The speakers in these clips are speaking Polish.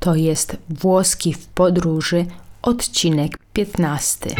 To jest Włoski w podróży, odcinek 15.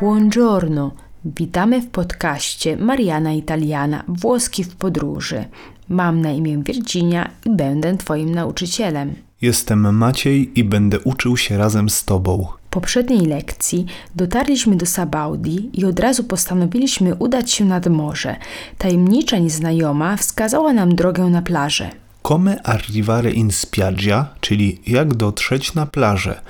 Buongiorno. Witamy w podcaście Mariana Italiana Włoski w podróży. Mam na imię Virginia i będę Twoim nauczycielem. Jestem Maciej i będę uczył się razem z Tobą. W poprzedniej lekcji dotarliśmy do Sabaudi i od razu postanowiliśmy udać się nad morze. Tajemnicza nieznajoma wskazała nam drogę na plażę. Come arrivare in spiaggia, czyli jak dotrzeć na plażę.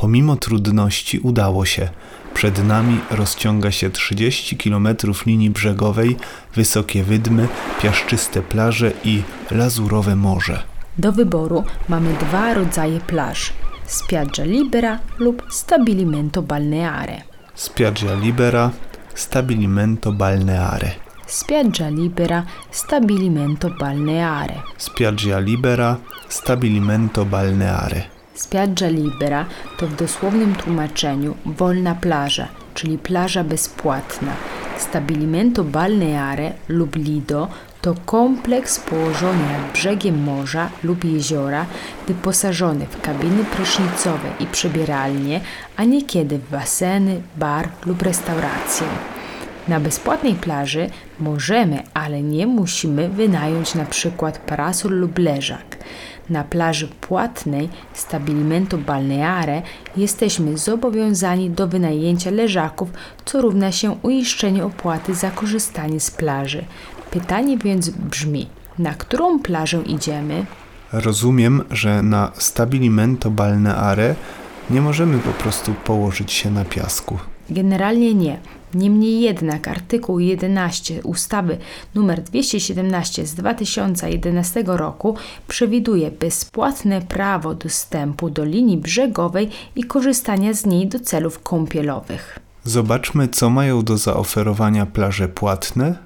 Pomimo trudności udało się. Przed nami rozciąga się 30 km linii brzegowej, wysokie wydmy, piaszczyste plaże i lazurowe morze. Do wyboru mamy dwa rodzaje plaż: spiaggia libera lub stabilimento balneare. Spiaggia libera, stabilimento balneare. Spiaggia libera, stabilimento balneare. Spiaggia libera, stabilimento balneare. Spiaggia libera to w dosłownym tłumaczeniu wolna plaża, czyli plaża bezpłatna. Stabilimento balneare lub lido to kompleks położony nad brzegiem morza lub jeziora, wyposażony w kabiny prysznicowe i przebieralnie, a niekiedy w baseny, bar lub restaurację. Na bezpłatnej plaży możemy, ale nie musimy wynająć na przykład parasol lub leżak. Na plaży płatnej Stabilimento Balneare jesteśmy zobowiązani do wynajęcia leżaków, co równa się uiszczeniu opłaty za korzystanie z plaży. Pytanie więc brzmi, na którą plażę idziemy? Rozumiem, że na stabilimento balneare nie możemy po prostu położyć się na piasku. Generalnie nie. Niemniej jednak artykuł 11 ustawy nr 217 z 2011 roku przewiduje bezpłatne prawo dostępu do linii brzegowej i korzystania z niej do celów kąpielowych. Zobaczmy, co mają do zaoferowania plaże płatne,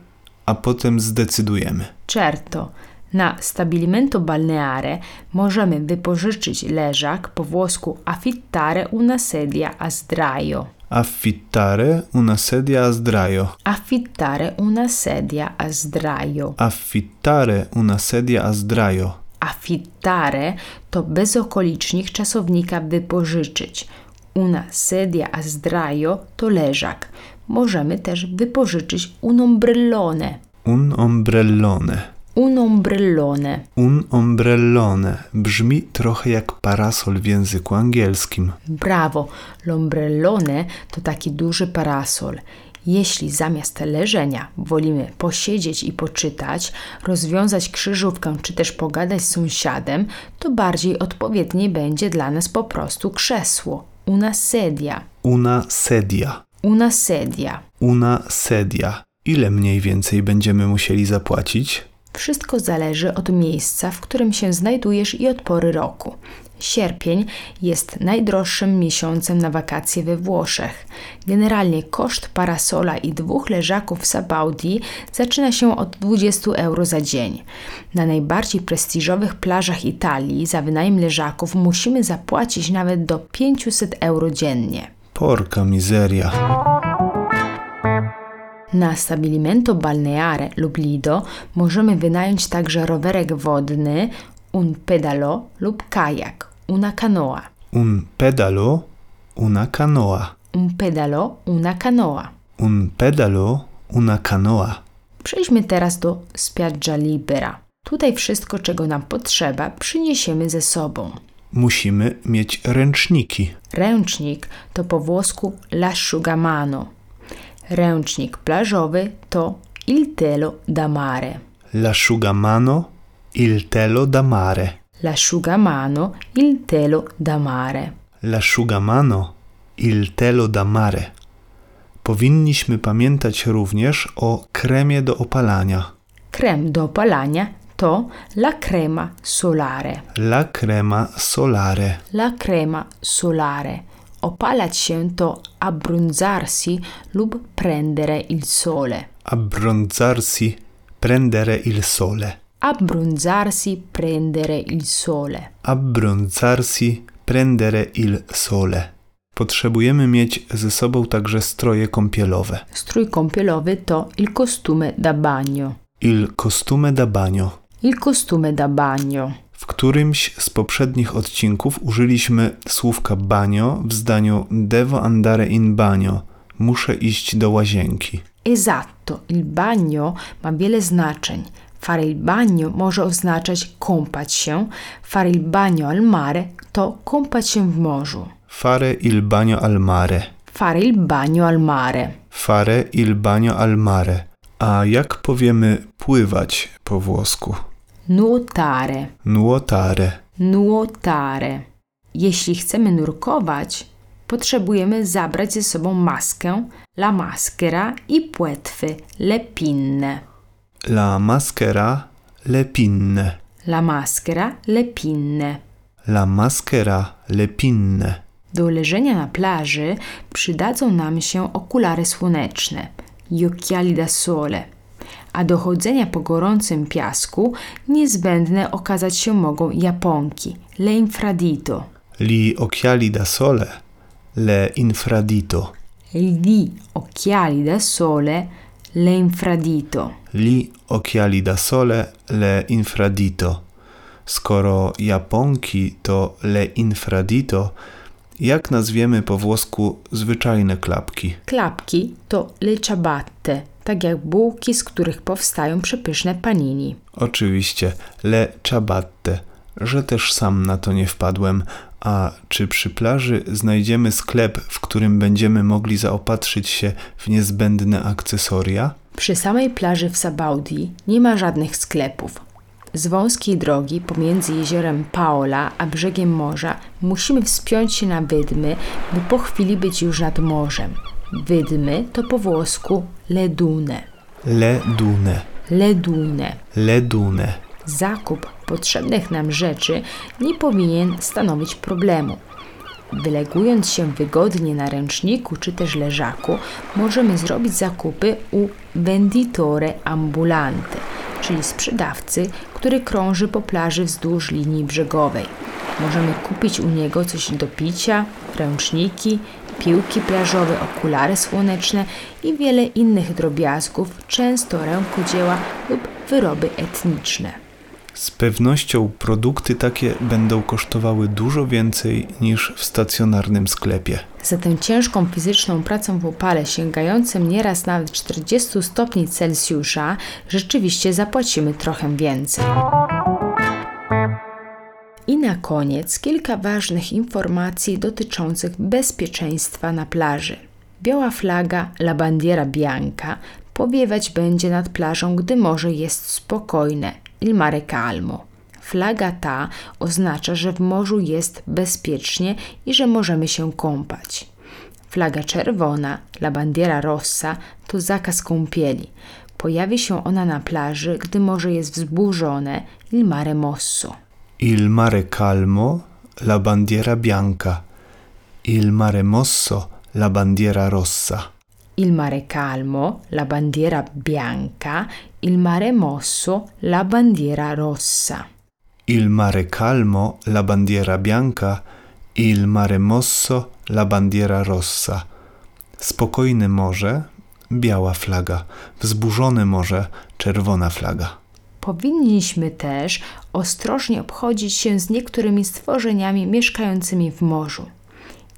a potem zdecydujemy. Certo. Na stabilimento balneare możemy wypożyczyć leżak, po włosku affittare una sedia a sdraio. Affittare una sedia a sdraio. Affittare una sedia a sdraio. Affittare una sedia a sdraio. Affittare to bezokolicznik czasownika wypożyczyć. Una sedia a sdraio to leżak. Możemy też wypożyczyć un ombrellone. Un ombrellone. Un ombrellone. Un ombrellone brzmi trochę jak parasol w języku angielskim. Brawo, l'ombrellone to taki duży parasol. Jeśli zamiast leżenia wolimy posiedzieć i poczytać, rozwiązać krzyżówkę czy też pogadać z sąsiadem, to bardziej odpowiednie będzie dla nas po prostu krzesło. Una sedia. Una sedia. Una sedia. Una sedia. Ile mniej więcej będziemy musieli zapłacić? Wszystko zależy od miejsca, w którym się znajdujesz i od pory roku. Sierpień jest najdroższym miesiącem na wakacje we Włoszech. Generalnie koszt parasola i dwóch leżaków w Sabaudi zaczyna się od 20 euro za dzień. Na najbardziej prestiżowych plażach Italii za wynajem leżaków musimy zapłacić nawet do 500 euro dziennie. Porka miseria. Na stabilimento balneare lub lido możemy wynająć także rowerek wodny, un pedalo lub kajak, una canoa. Un pedalo, una canoa. Un pedalo, una canoa. Un pedalo, una canoa. Przejdźmy teraz do spiaggia libera. Tutaj wszystko, czego nam potrzeba, przyniesiemy ze sobą. Musimy mieć ręczniki. Ręcznik to po włosku l'asciugamano. Ręcznik plażowy to il telo da mare. L'asciugamano, il telo da mare. L'asciugamano, il telo da mare. L'asciugamano, il telo da mare. Powinniśmy pamiętać również o kremie do opalania. Krem do opalania to la crema solare. La crema solare. La crema solare. Opalać się to abbronzarsi lub prendere il sole. Abbronzarsi, prendere il sole. Abbronzarsi, prendere il sole. Abbronzarsi, prendere il sole. Potrzebujemy mieć ze sobą także stroje kąpielowe. Strój kąpielowy to il costume da bagno. Il costume da bagno. Il costume da bagno. W którymś z poprzednich odcinków użyliśmy słówka bagno w zdaniu devo andare in bagno. Muszę iść do łazienki. Esatto, il bagno ma wiele znaczeń. Fare il bagno może oznaczać kąpać się, fare il bagno al mare to kąpać się w morzu. Fare il bagno al mare. Fare il bagno al mare. Fare il bagno al mare. A jak powiemy pływać po włosku? Nuotare. Nuotare. Nuotare. Jeśli chcemy nurkować, potrzebujemy zabrać ze sobą maskę, la maschera i płetwy, le pinne. La maschera, le pinne. La maschera, le pinne. La maschera, le pinne. Do leżenia na plaży przydadzą nam się okulary słoneczne, gli occhiali da sole, a do chodzenia po gorącym piasku niezbędne okazać się mogą japonki, le infradito. Li occhiali da sole, le infradito. Gli occhiali da sole, le infradito. Li occhiali da sole, le infradito. Skoro japonki to le infradito, jak nazwiemy po włosku zwyczajne klapki? Klapki to le ciabatte, tak jak bułki, z których powstają przepyszne panini. Oczywiście, le ciabatte, że też sam na to nie wpadłem. A czy przy plaży znajdziemy sklep, w którym będziemy mogli zaopatrzyć się w niezbędne akcesoria? Przy samej plaży w Sabaudi nie ma żadnych sklepów. Z wąskiej drogi pomiędzy jeziorem Paola a brzegiem morza musimy wspiąć się na wydmy, by po chwili być już nad morzem. Wydmy to po włosku ledune. Le dune, Ledune. le dune. Zakup potrzebnych nam rzeczy nie powinien stanowić problemu. Wylegując się wygodnie na ręczniku czy też leżaku, możemy zrobić zakupy u venditore ambulante, czyli sprzedawcy, który krąży po plaży wzdłuż linii brzegowej. Możemy kupić u niego coś do picia, ręczniki, piłki plażowe, okulary słoneczne i wiele innych drobiazgów, często rękodzieła lub wyroby etniczne. Z pewnością produkty takie będą kosztowały dużo więcej niż w stacjonarnym sklepie. Za tę ciężką fizyczną pracą w upale, sięgającym nieraz nawet 40 stopni Celsjusza, rzeczywiście zapłacimy trochę więcej. I na koniec kilka ważnych informacji dotyczących bezpieczeństwa na plaży. Biała flaga La Bandiera Bianca powiewać będzie nad plażą, gdy morze jest spokojne, il mare calmo. Flaga ta oznacza, że w morzu jest bezpiecznie i że możemy się kąpać. Flaga czerwona, la bandiera rossa, to zakaz kąpieli. Pojawi się ona na plaży, gdy morze jest wzburzone, il mare mosso. Il mare calmo, la bandiera bianca. Il mare mosso, la bandiera rossa. Il mare calmo, la bandiera bianca, il mare mosso, la bandiera rossa. Il mare calmo, la bandiera bianca. Il mare mosso, la bandiera rossa. Spokojne morze, biała flaga. Wzburzone morze, czerwona flaga. Powinniśmy też ostrożnie obchodzić się z niektórymi stworzeniami mieszkającymi w morzu.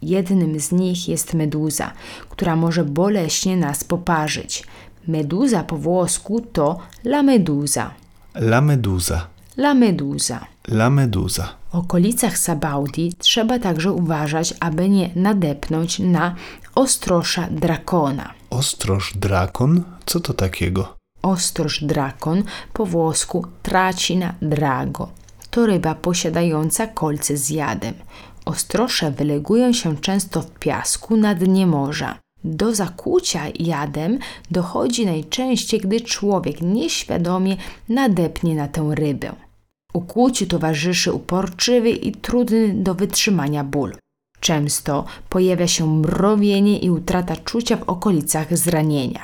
Jednym z nich jest meduza, która może boleśnie nas poparzyć. Meduza po włosku to la meduza. La medusa. La meduza. La medusa. W okolicach Sabaudi trzeba także uważać, aby nie nadepnąć na ostrosza drakona. Ostroż drakon? Co to takiego? Ostroż drakon po włosku tracina drago. To ryba posiadająca kolce z jadem. Ostrosze wylegują się często w piasku na dnie morza. Do zakłucia jadem dochodzi najczęściej, gdy człowiek nieświadomie nadepnie na tę rybę. Ukłuciu towarzyszy uporczywy i trudny do wytrzymania ból. Często pojawia się mrowienie i utrata czucia w okolicach zranienia.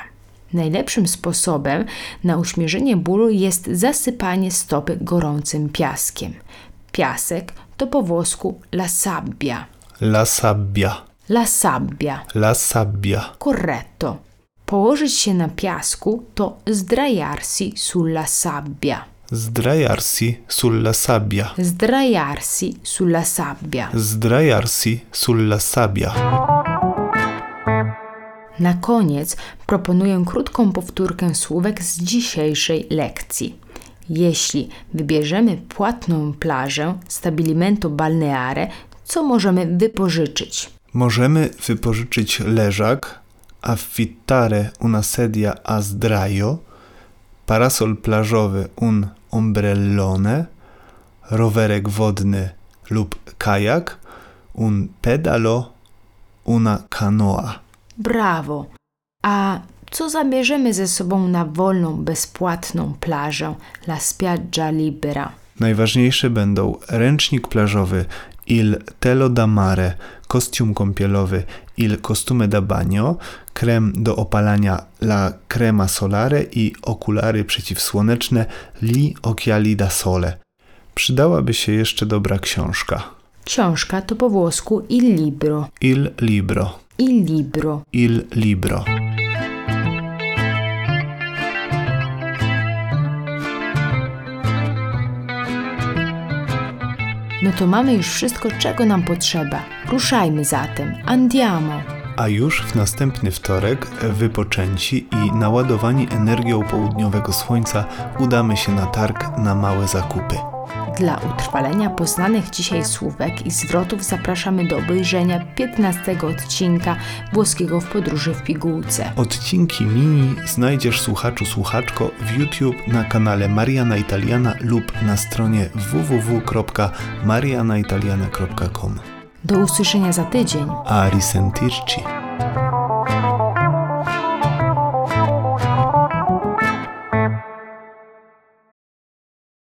Najlepszym sposobem na uśmierzenie bólu jest zasypanie stopy gorącym piaskiem. Piasek to po włosku la sabbia. La sabbia. La sabbia. La sabbia. Corretto. Położyć się na piasku to zdrajarsi sulla sabbia. Zdrajarsi sulla sabbia. Zdrajarsi sulla sabbia. Zdrajarsi sulla sabbia. Na koniec proponuję krótką powtórkę słówek z dzisiejszej lekcji. Jeśli wybierzemy płatną plażę stabilimento balneare, co możemy wypożyczyć? Możemy wypożyczyć leżak, affittare una sedia a sdraio, parasol plażowy un ombrellone, rowerek wodny lub kajak, un pedalo, una canoa. Brawo! A co zabierzemy ze sobą na wolną, bezpłatną plażę La Spiaggia Libera? Najważniejsze będą ręcznik plażowy Il telo da mare, kostium kąpielowy Il costume da bagno, krem do opalania La crema solare i okulary przeciwsłoneczne Li occhiali da sole. Przydałaby się jeszcze dobra książka. Książka to po włosku il libro. Il libro. Il libro. Il libro. No to mamy już wszystko, czego nam potrzeba. Ruszajmy zatem. Andiamo. A już w następny wtorek, wypoczęci i naładowani energią południowego słońca, udamy się na targ na małe zakupy. Dla utrwalenia poznanych dzisiaj słówek i zwrotów zapraszamy do obejrzenia 15 odcinka Włoskiego w podróży w pigułce. Odcinki mini znajdziesz słuchaczu słuchaczko w YouTube na kanale Mariana Italiana lub na stronie www.marianaitaliana.com. Do usłyszenia za tydzień. A risentirci.